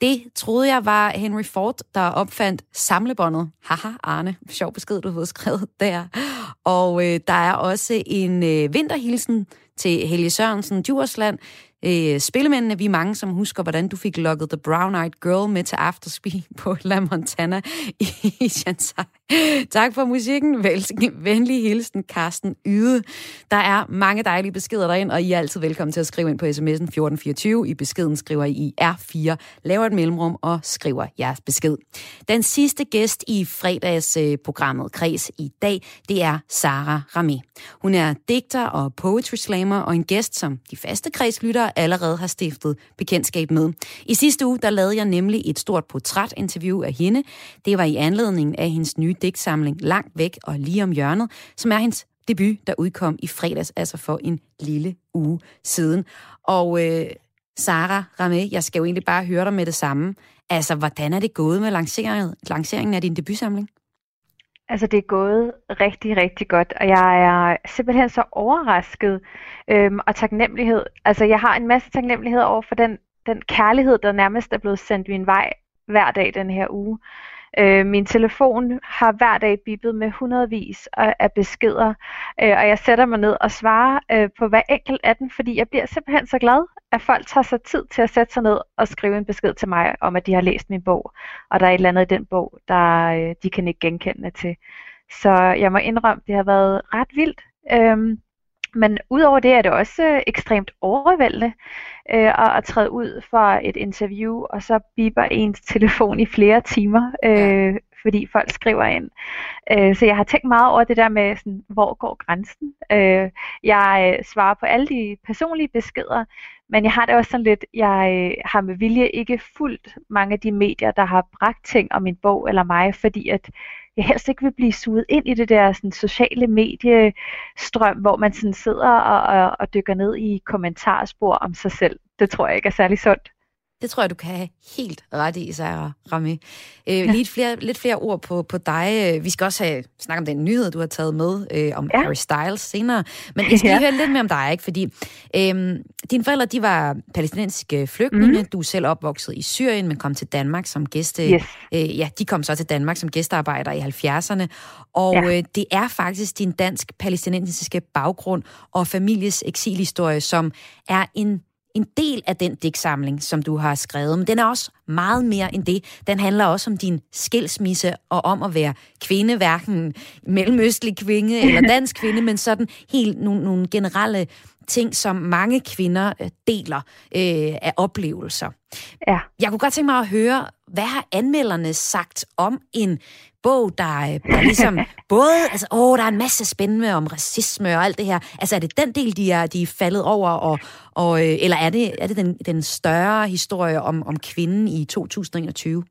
Det troede jeg var Henry Ford, der opfandt samlebåndet. Haha, Arne. Sjov besked, du har skrevet der. Og øh, der er også en øh, vinterhilsen til Helge Sørensen, Djursland, øh, spillemændene. Vi er mange, som husker, hvordan du fik lukket The Brown Eyed Girl med til Afterspeed på La Montana i Shanghai. Tak for musikken. Vel, venlig hilsen, Carsten Yde. Der er mange dejlige beskeder derind, og I er altid velkommen til at skrive ind på sms'en 1424. I beskeden skriver I R4, laver et mellemrum og skriver jeres besked. Den sidste gæst i fredagsprogrammet øh, Kreds i dag, det er Sara Ramé. Hun er digter og poetry slammer, og en gæst, som de faste kredslyttere allerede har stiftet bekendtskab med. I sidste uge, der lavede jeg nemlig et stort portrætinterview af hende. Det var i anledning af hendes nye digtsamling Langt væk og lige om hjørnet, som er hendes debut, der udkom i fredags, altså for en lille uge siden. Og øh, Sara Ramé, jeg skal jo egentlig bare høre dig med det samme. Altså, hvordan er det gået med lanceringen, lanceringen af din debutsamling? Altså, det er gået rigtig, rigtig godt, og jeg er simpelthen så overrasket øhm, og taknemmelighed. Altså, jeg har en masse taknemmelighed over for den, den kærlighed, der nærmest er blevet sendt min vej hver dag den her uge. Øh, min telefon har hver dag bippet med hundredvis af beskeder, øh, og jeg sætter mig ned og svarer øh, på hver enkelt af dem, fordi jeg bliver simpelthen så glad, at folk tager sig tid til at sætte sig ned og skrive en besked til mig om, at de har læst min bog, og der er et eller andet i den bog, der øh, de kan ikke genkende til. Så jeg må indrømme, det har været ret vildt. Øhm, men udover det er det også øh, ekstremt overvældende øh, at, at træde ud for et interview, og så biber ens telefon i flere timer, øh, fordi folk skriver ind. Øh, så jeg har tænkt meget over det der med, sådan, hvor går grænsen? Øh, jeg øh, svarer på alle de personlige beskeder, men jeg har det også sådan lidt, jeg øh, har med vilje ikke fulgt mange af de medier, der har bragt ting om min bog eller mig, fordi at jeg helst ikke vil blive suget ind i det der sådan, sociale mediestrøm, hvor man sådan sidder og, og, og dykker ned i kommentarspor om sig selv. Det tror jeg ikke er særlig sundt. Det tror jeg, du kan have helt ret i, Sarah Rami. Øh, ja. lidt, flere, lidt flere ord på, på dig. Vi skal også have, snakke om den nyhed, du har taget med øh, om ja. Harry Styles senere. Men jeg skal lige ja. høre lidt mere om dig, ikke? fordi øh, dine forældre de var palæstinensiske flygtninge. Mm. Du er selv opvokset i Syrien, men kom til Danmark som gæste. Yes. Øh, ja, de kom så til Danmark som gæstearbejder i 70'erne. Og ja. øh, det er faktisk din dansk-palæstinensiske baggrund og families eksilhistorie, som er en en del af den digtsamling, som du har skrevet, men den er også meget mere end det. Den handler også om din skilsmisse og om at være kvinde, hverken mellemøstlig kvinde eller dansk kvinde, men sådan helt nogle, nogle generelle ting, som mange kvinder øh, deler øh, af oplevelser. Ja. Jeg kunne godt tænke mig at høre, hvad har anmelderne sagt om en bog, der, øh, der ligesom både, altså, åh, der er en masse spændende om racisme og alt det her. Altså, er det den del, de er, de er faldet over, og, og, øh, eller er det, er det den, den større historie om, om kvinden i 2021?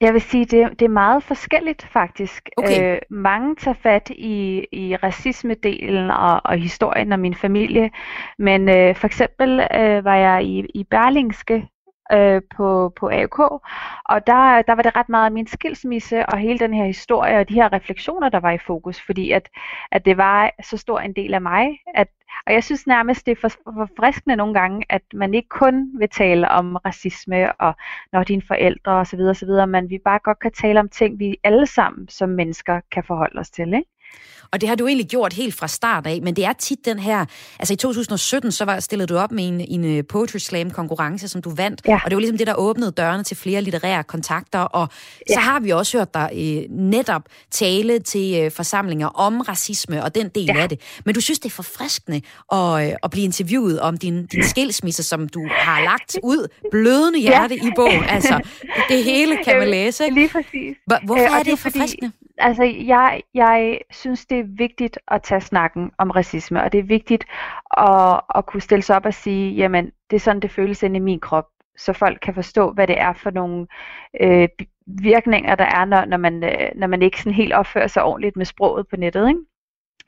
Jeg vil sige, det, det er meget forskelligt faktisk. Okay. Øh, mange tager fat i, i racisme-delen og, og historien om min familie, men øh, for eksempel øh, var jeg i, i Berlingske øh, på, på AUK, og der, der var det ret meget min skilsmisse og hele den her historie og de her refleksioner, der var i fokus, fordi at, at det var så stor en del af mig, at, og jeg synes nærmest, det er for, nogle gange, at man ikke kun vil tale om racisme og når dine forældre osv., osv., men vi bare godt kan tale om ting, vi alle sammen som mennesker kan forholde os til. Ikke? Og det har du egentlig gjort helt fra start af, men det er tit den her... Altså i 2017, så var, stillede du op med en, en øh, Poetry Slam konkurrence, som du vandt, ja. og det var ligesom det, der åbnede dørene til flere litterære kontakter, og ja. så har vi også hørt dig øh, netop tale til øh, forsamlinger om racisme og den del ja. af det. Men du synes, det er forfriskende at, øh, at blive interviewet om din, din skilsmisse, som du har lagt ud blødende hjerte ja. i bogen. Altså, det hele kan man læse. Ikke? Lige præcis. Hvorfor øh, er det, det forfriskende? Fordi altså jeg, jeg synes, det det er vigtigt at tage snakken om racisme, og det er vigtigt at, at kunne stille sig op og sige, jamen, det er sådan, det føles inde i min krop, så folk kan forstå, hvad det er for nogle øh, virkninger, der er, når, når, man, øh, når man ikke sådan helt opfører sig ordentligt med sproget på nettet. Ikke?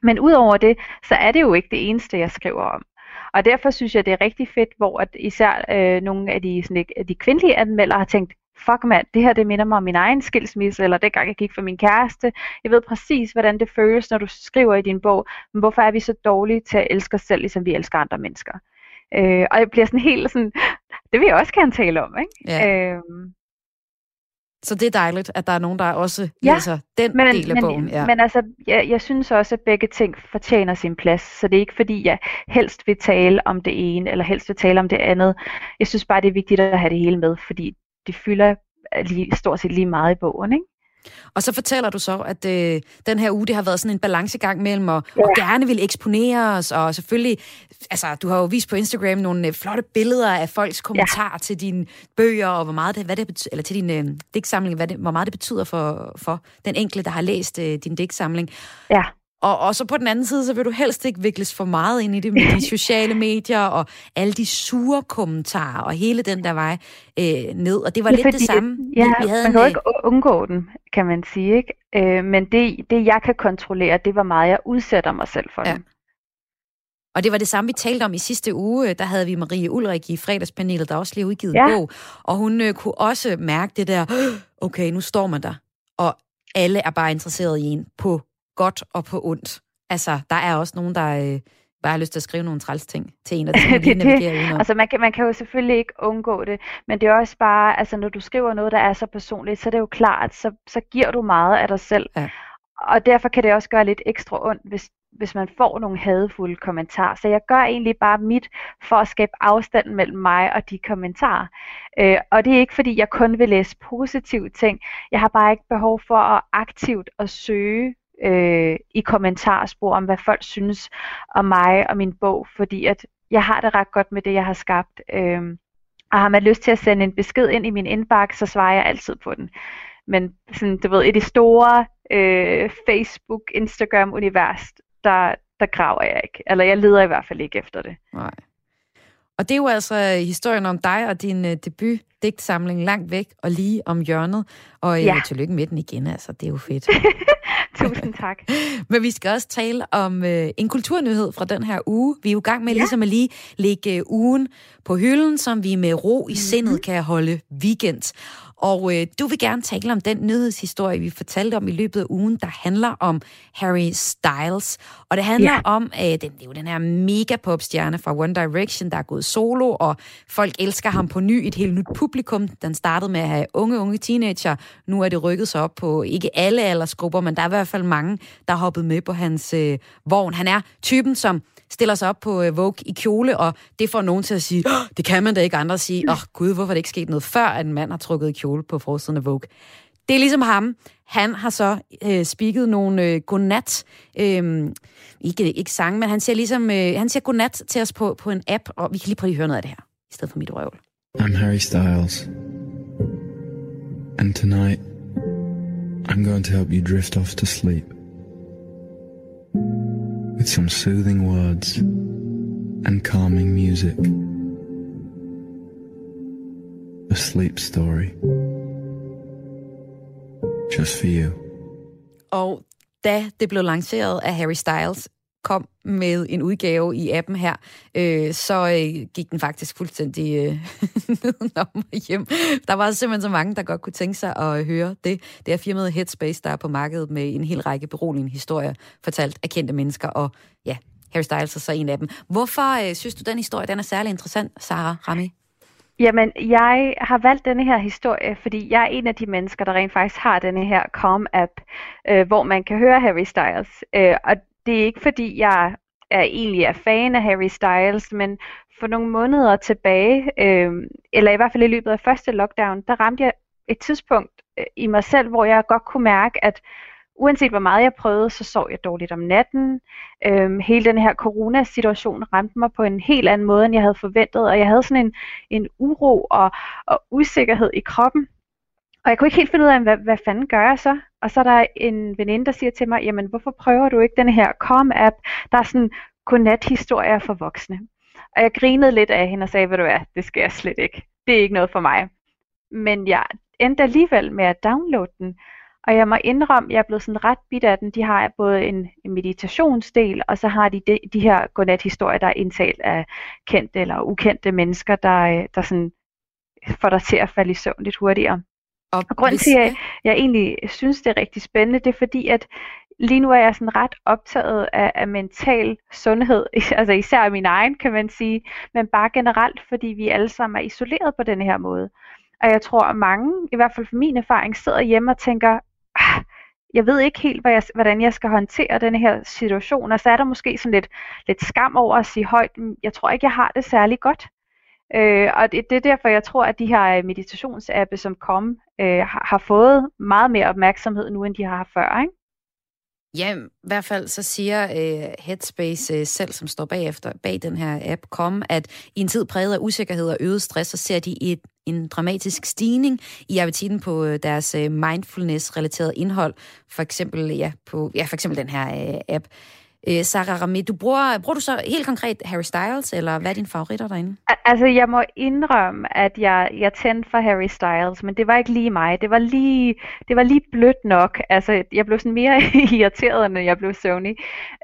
Men udover det, så er det jo ikke det eneste, jeg skriver om. Og derfor synes jeg, det er rigtig fedt, hvor at især øh, nogle af de, sådan, de kvindelige anmeldere har tænkt, fuck mand, det her det minder mig om min egen skilsmisse, eller det gang jeg gik for min kæreste. Jeg ved præcis, hvordan det føles, når du skriver i din bog, men hvorfor er vi så dårlige til at elske os selv, ligesom vi elsker andre mennesker. Øh, og jeg bliver sådan helt sådan, det vil jeg også gerne tale om, ikke? Ja. Øh, så det er dejligt, at der er nogen, der også ja, læser den men, del af men, bogen. Ja. Men altså, jeg, jeg synes også, at begge ting fortjener sin plads. Så det er ikke fordi, jeg helst vil tale om det ene, eller helst vil tale om det andet. Jeg synes bare, det er vigtigt at have det hele med, fordi det fylder lige, stort set lige meget i bogen. Ikke? Og så fortæller du så, at øh, den her uge, det har været sådan en balancegang mellem at, ja. at gerne vil eksponere os, og selvfølgelig, altså du har jo vist på Instagram nogle øh, flotte billeder af folks kommentarer ja. til dine bøger, og hvor meget det, hvad det betyder, eller til din øh, digtsamling, hvad det, hvor meget det betyder for, for den enkelte, der har læst øh, din digtsamling. Ja. Og, og så på den anden side, så vil du helst ikke vikles for meget ind i det med de sociale medier og alle de sure kommentarer og hele den der vej øh, ned. Og det var ja, lidt det samme. Ja, vi havde man kan en, ikke undgå den, kan man sige. ikke. Øh, men det, det, jeg kan kontrollere, det var meget, jeg udsætter mig selv for. Ja. Den. Og det var det samme, vi talte om i sidste uge. Der havde vi Marie Ulrik i fredagspanelet, der også lige udgivet ja. en bog. Og hun øh, kunne også mærke det der, okay, nu står man der. Og alle er bare interesseret i en på godt og på ondt. Altså, der er også nogen, der øh, bare har lyst til at skrive nogle træls ting til en, og det, det, det. Altså, man kan, man kan jo selvfølgelig ikke undgå det, men det er også bare, altså, når du skriver noget, der er så personligt, så er det jo klart, så, så giver du meget af dig selv. Ja. Og derfor kan det også gøre lidt ekstra ondt, hvis, hvis man får nogle hadefulde kommentarer. Så jeg gør egentlig bare mit for at skabe afstand mellem mig og de kommentarer. Øh, og det er ikke fordi, jeg kun vil læse positive ting. Jeg har bare ikke behov for at aktivt at søge øh, i kommentarspor om, hvad folk synes om mig og min bog, fordi at jeg har det ret godt med det, jeg har skabt. Øh, og har man lyst til at sende en besked ind i min indbakke, så svarer jeg altid på den. Men sådan, du ved, i det store øh, Facebook, Instagram-univers, der, der graver jeg ikke. Eller jeg leder i hvert fald ikke efter det. Nej. Og det er jo altså øh, historien om dig og din uh, debut digtsamling langt væk og lige om hjørnet. Og øh, ja. tillykke med den igen, altså. Det er jo fedt. Tusind tak. Men vi skal også tale om øh, en kulturnyhed fra den her uge. Vi er jo i gang med ja. ligesom at lige lægge øh, ugen på hylden, som vi med ro i mm-hmm. sindet kan holde weekend. Og øh, du vil gerne tale om den nyhedshistorie, vi fortalte om i løbet af ugen, der handler om Harry Styles. Og det handler ja. om, øh, den, det er jo den her mega popstjerne fra One Direction, der er gået solo, og folk elsker ham på ny, et helt nyt publikum. Den startede med at have unge, unge teenager. Nu er det rykket sig op på ikke alle aldersgrupper, men der er i hvert fald mange, der har hoppet med på hans øh, vogn. Han er typen, som stiller sig op på øh, Vogue i kjole, og det får nogen til at sige, oh, det kan man da ikke. Andre sige, åh oh, gud, hvorfor er det ikke sket noget før, at en mand har trukket i kjole på forsiden af Vogue. Det er ligesom ham. Han har så øh, spiket nogle øh, godnat, øh, ikke, ikke sang, men han siger ligesom, øh, han siger godnat til os på, på en app, og vi kan lige prøve at høre noget af det her, i stedet for mit røvl. I'm Harry Styles. And tonight, I'm going to help you drift off to sleep. With some soothing words and calming music. A sleep story. Just for you. Og da det blev lanceret af Harry Styles, kom med en udgave i appen her, øh, så øh, gik den faktisk fuldstændig øh, nedenom hjem. Der var simpelthen så mange, der godt kunne tænke sig at høre det. Det er firmaet Headspace, der er på markedet med en hel række beroligende historier, fortalt af kendte mennesker, og ja, Harry Styles er så en af dem. Hvorfor øh, synes du, den historie den er særlig interessant, Sarah Rami? Jamen, jeg har valgt denne her historie, fordi jeg er en af de mennesker, der rent faktisk har denne her Calm-app, øh, hvor man kan høre Harry Styles. Øh, og det er ikke fordi, jeg er egentlig er fan af Harry Styles, men for nogle måneder tilbage, øh, eller i hvert fald i løbet af første lockdown, der ramte jeg et tidspunkt øh, i mig selv, hvor jeg godt kunne mærke, at uanset hvor meget jeg prøvede, så sov jeg dårligt om natten. Øhm, hele den her coronasituation ramte mig på en helt anden måde, end jeg havde forventet, og jeg havde sådan en, en uro og, og usikkerhed i kroppen. Og jeg kunne ikke helt finde ud af, hvad, hvad fanden gør jeg så? Og så er der en veninde, der siger til mig, jamen hvorfor prøver du ikke den her Calm-app, der er sådan godnat-historier for voksne. Og jeg grinede lidt af hende og sagde, ved du hvad, det skal jeg slet ikke. Det er ikke noget for mig. Men jeg endte alligevel med at downloade den. Og jeg må indrømme, at jeg er blevet sådan ret bit af den. De har både en, en meditationsdel, og så har de de, de her godnat-historier, der er indtalt af kendte eller ukendte mennesker, der, øh, der sådan får dig til at falde i søvn lidt hurtigere. Og, og grunden til, at jeg, jeg egentlig synes, det er rigtig spændende, det er fordi, at lige nu er jeg sådan ret optaget af, af mental sundhed, altså især min egen, kan man sige, men bare generelt, fordi vi alle sammen er isoleret på den her måde. Og jeg tror, at mange, i hvert fald for min erfaring, sidder hjemme og tænker, ah, jeg ved ikke helt, hvad jeg, hvordan jeg skal håndtere den her situation, og så er der måske sådan lidt, lidt skam over at sige højt, mm, jeg tror ikke, jeg har det særlig godt. Øh, og det, det er derfor, jeg tror, at de her øh, meditationsappe, som kom, øh, har, har fået meget mere opmærksomhed nu, end de har haft før. Ikke? Ja, i hvert fald så siger øh, Headspace øh, selv, som står bagefter, bag den her app, kom, at i en tid præget af usikkerhed og øget stress, så ser de et, en dramatisk stigning i appetitten på øh, deres øh, mindfulness-relaterede indhold. For eksempel, ja, på, ja, for eksempel den her øh, app. Øh, Sarah Rami, du bruger, bruger du så helt konkret Harry Styles, eller hvad er dine favoritter derinde? Altså, jeg må indrømme, at jeg, jeg tændte for Harry Styles, men det var ikke lige mig. Det var lige, det var lige blødt nok. Altså, jeg blev sådan mere irriteret, end jeg blev Sony.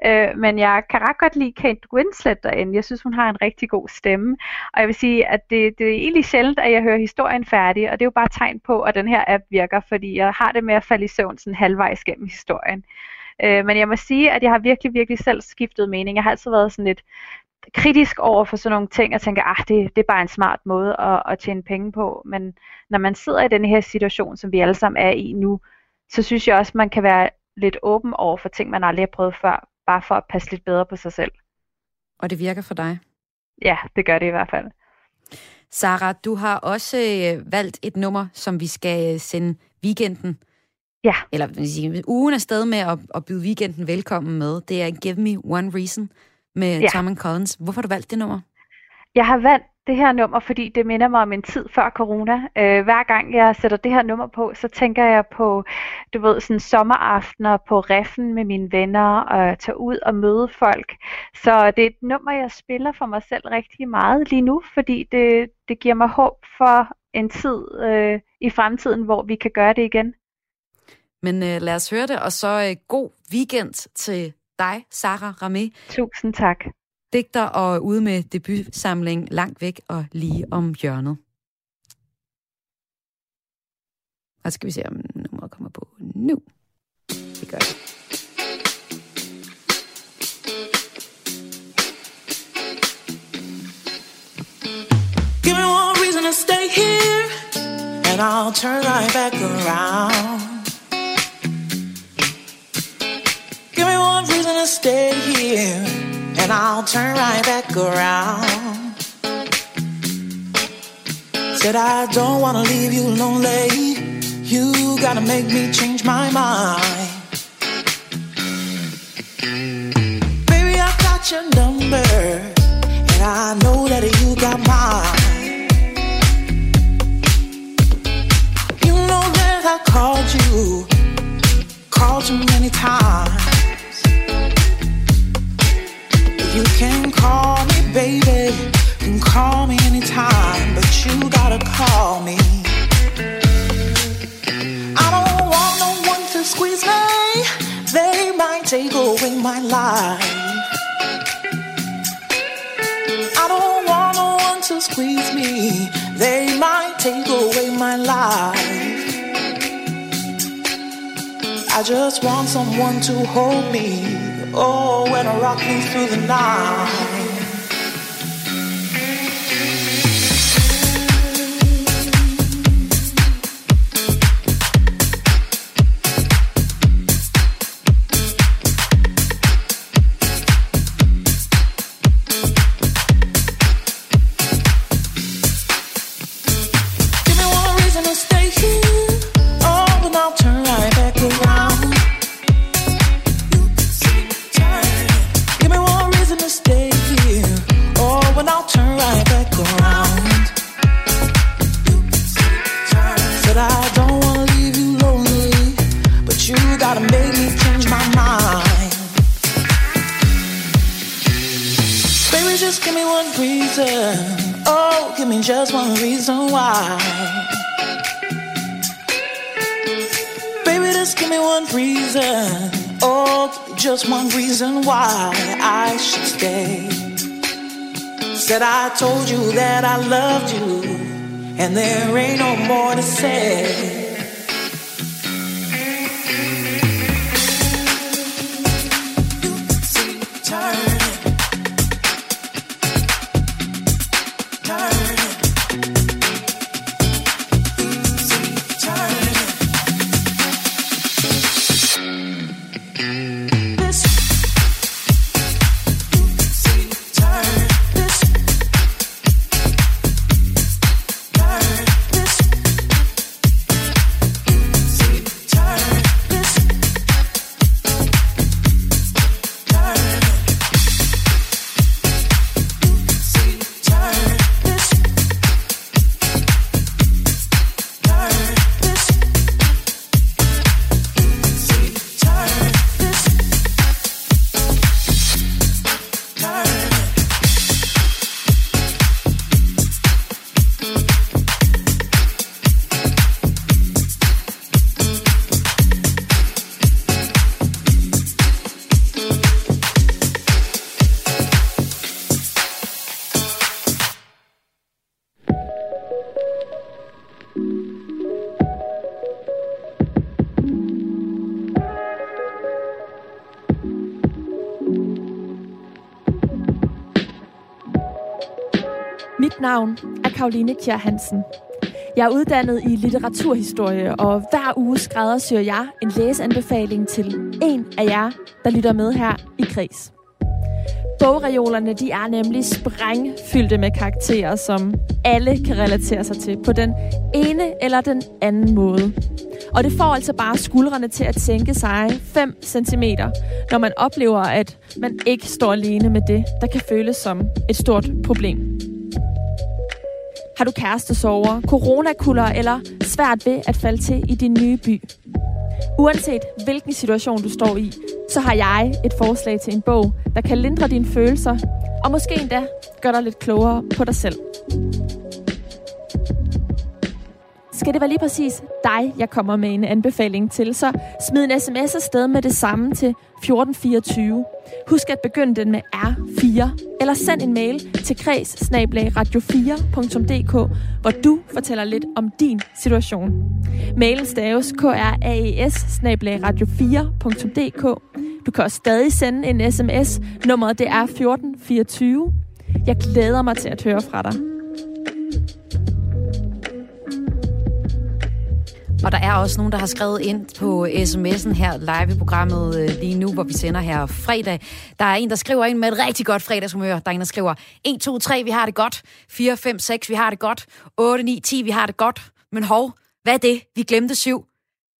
Øh, men jeg kan ret godt lide Kate Winslet derinde. Jeg synes, hun har en rigtig god stemme. Og jeg vil sige, at det, det er egentlig sjældent, at jeg hører historien færdig, og det er jo bare tegn på, at den her app virker, fordi jeg har det med at falde i søvn sådan halvvejs gennem historien. Øh, men jeg må sige, at jeg har virkelig, virkelig selv skiftet mening. Jeg har altid været sådan lidt kritisk over for sådan nogle ting, og tænker, ah, det, det er bare en smart måde at, at tjene penge på. Men når man sidder i den her situation, som vi alle sammen er i nu, så synes jeg også, man kan være lidt åben over for ting, man aldrig har prøvet før, bare for at passe lidt bedre på sig selv. Og det virker for dig? Ja, det gør det i hvert fald. Sara, du har også øh, valgt et nummer, som vi skal øh, sende weekenden Ja. Eller vil sige, ugen er sted med at, at byde weekenden velkommen med. Det er Give Me One Reason med ja. Tom Collins. Hvorfor har du valgt det nummer? Jeg har valgt det her nummer, fordi det minder mig om en tid før corona. Øh, hver gang jeg sætter det her nummer på, så tænker jeg på, du ved, sådan sommeraftener på reffen med mine venner og tage ud og møde folk. Så det er et nummer, jeg spiller for mig selv rigtig meget lige nu, fordi det, det giver mig håb for en tid øh, i fremtiden, hvor vi kan gøre det igen. Men øh, lad os høre det, og så øh, god weekend til dig, Sara Ramé. Tusind tak. Digter og ude med debutsamling langt væk og lige om hjørnet. Og så skal vi se, om nummeret kommer på nu. Det gør det. Give me one reason to stay here, and I'll turn right back around. Reason to stay here, and I'll turn right back around. Said I don't wanna leave you lonely. You gotta make me change my mind. Someone to hold me Oh, when I rock me through the night. Just one reason why. Baby, just give me one reason. Oh, just one reason why I should stay. Said I told you that I loved you, and there ain't no more to say. Navn er Karoline Kjær Hansen. Jeg er uddannet i litteraturhistorie, og hver uge skræddersyr jeg en læseanbefaling til en af jer, der lytter med her i Kris. Bogreolerne de er nemlig sprængfyldte med karakterer, som alle kan relatere sig til på den ene eller den anden måde. Og det får altså bare skuldrene til at tænke sig 5 cm, når man oplever, at man ikke står alene med det, der kan føles som et stort problem. Har du kærestesover, coronakuller eller svært ved at falde til i din nye by? Uanset hvilken situation du står i, så har jeg et forslag til en bog, der kan lindre dine følelser, og måske endda gøre dig lidt klogere på dig selv. Skal det være lige præcis dig, jeg kommer med en anbefaling til, så smid en sms afsted med det samme til 1424. Husk at begynde den med R4, eller send en mail til kreds radio4.dk, hvor du fortæller lidt om din situation. Mailen staves kraes radio4.dk. Du kan også stadig sende en sms. Nummeret det er 1424. Jeg glæder mig til at høre fra dig. Og der er også nogen, der har skrevet ind på sms'en her live i programmet øh, lige nu, hvor vi sender her fredag. Der er en, der skriver ind med et rigtig godt fredagshumør. Der er en, der skriver 1, 2, 3, vi har det godt. 4, 5, 6, vi har det godt. 8, 9, 10, vi har det godt. Men hov, hvad er det? Vi glemte 7.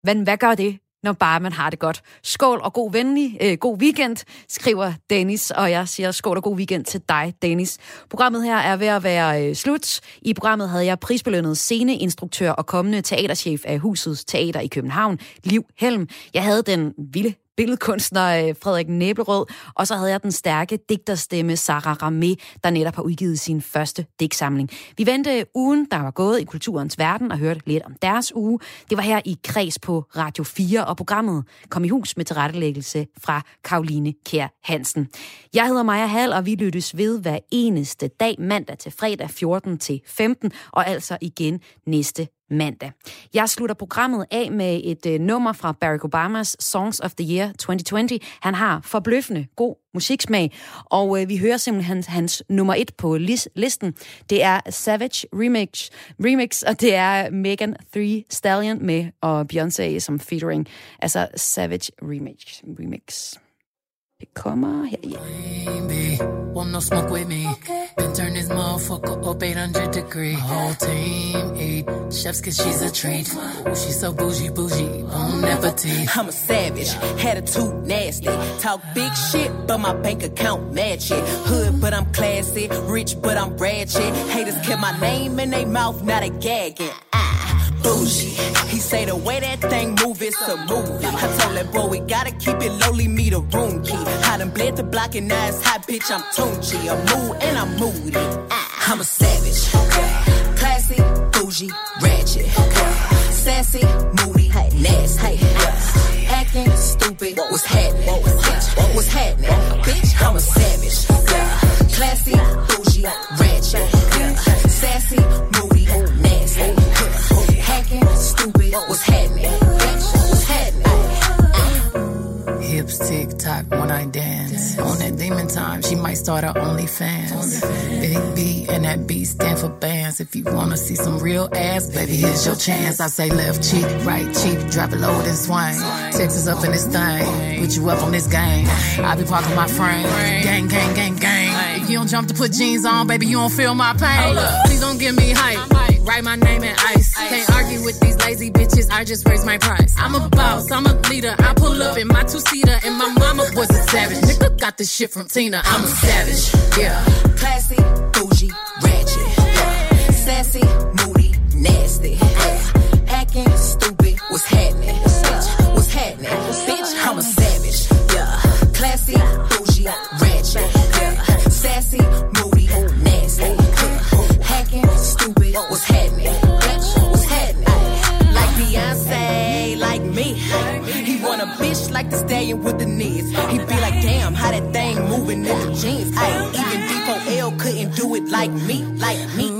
Men hvad gør det? Når bare man har det godt. Skål og god venlig, øh, god weekend, skriver Dennis, og jeg siger skål og god weekend til dig, Dennis. Programmet her er ved at være øh, slut. I programmet havde jeg prisbelønnet sceneinstruktør og kommende teaterchef af Husets Teater i København, Liv Helm. Jeg havde den vilde billedkunstner øh, Frederik Næblerød, og så havde jeg den stærke digterstemme Sarah Ramé, der netop har udgivet sin første digtsamling. Vi vendte ugen, der var gået i kulturens verden, og hørte lidt om deres uge. Det var her i Kreds på Radio 4, og programmet kom i hus med tilrettelæggelse fra Karoline Kær Hansen. Jeg hedder Maja Hall, og vi lyttes ved hver eneste dag, mandag til fredag 14 til 15, og altså igen næste mandag. Jeg slutter programmet af med et øh, nummer fra Barack Obamas Songs of the Year 2020. Han har forbløffende god musiksmag, og øh, vi hører simpelthen hans, hans nummer et på lis- listen. Det er Savage Remix, Remix, og det er Megan Three Stallion med og Beyoncé som featuring. Altså Savage Remix. Remix. Det kommer her. Baby, want no smoke with me. Okay. Been turn this motherfucker up 800 degree. Whole team eat chefs cause she's a treat. Ooh, she's so bougie, bougie, on appetite. I'm a savage, had a too nasty. Talk big shit, but my bank account match it. Hood, but I'm classy. Rich, but I'm ratchet. Haters kept my name in their mouth, not a gagging. Ah. bougie. He say the way that thing move is a movie. I told that boy we gotta keep it lowly, me the room key. I done bled the block and now it's hot, bitch. I'm Tunchi. I'm mood and I'm moody. Ah, I'm a savage. Classy, bougie, ratchet. Sassy, moody, nasty. Acting stupid. What's happening? Bitch, what's happening? Bitch, I'm a savage. Classy, dance. On that demon time, she might start her OnlyFans. Big B and that B stand for bands. If you wanna see some real ass, baby, here's your chance. I say left cheek, right cheek, drop it low and swing. Texas up in this thing, put you up on this game. I be parking my frame, gang, gang, gang, gang. If you don't jump to put jeans on, baby, you don't feel my pain. Please don't give me hype. Write my name in ice. Can't argue with these lazy bitches. I just raise my price. I'm a boss. I'm a leader. I pull up in my two seater, and my mama was a savage. Nigga got this shit from Tina. I'm a savage. Yeah. Classy, bougie, ratchet. Yeah. Sassy, moody, nasty. Yeah. Acting stupid. What's happening? What's happening? Bitch, I'm a savage. Yeah. Classy, bougie, ratchet. Yeah. Sassy, like the stallion with the knees. he'd be like, damn, how that thing moving in the jeans. Ay, even D4L couldn't do it like me, like me.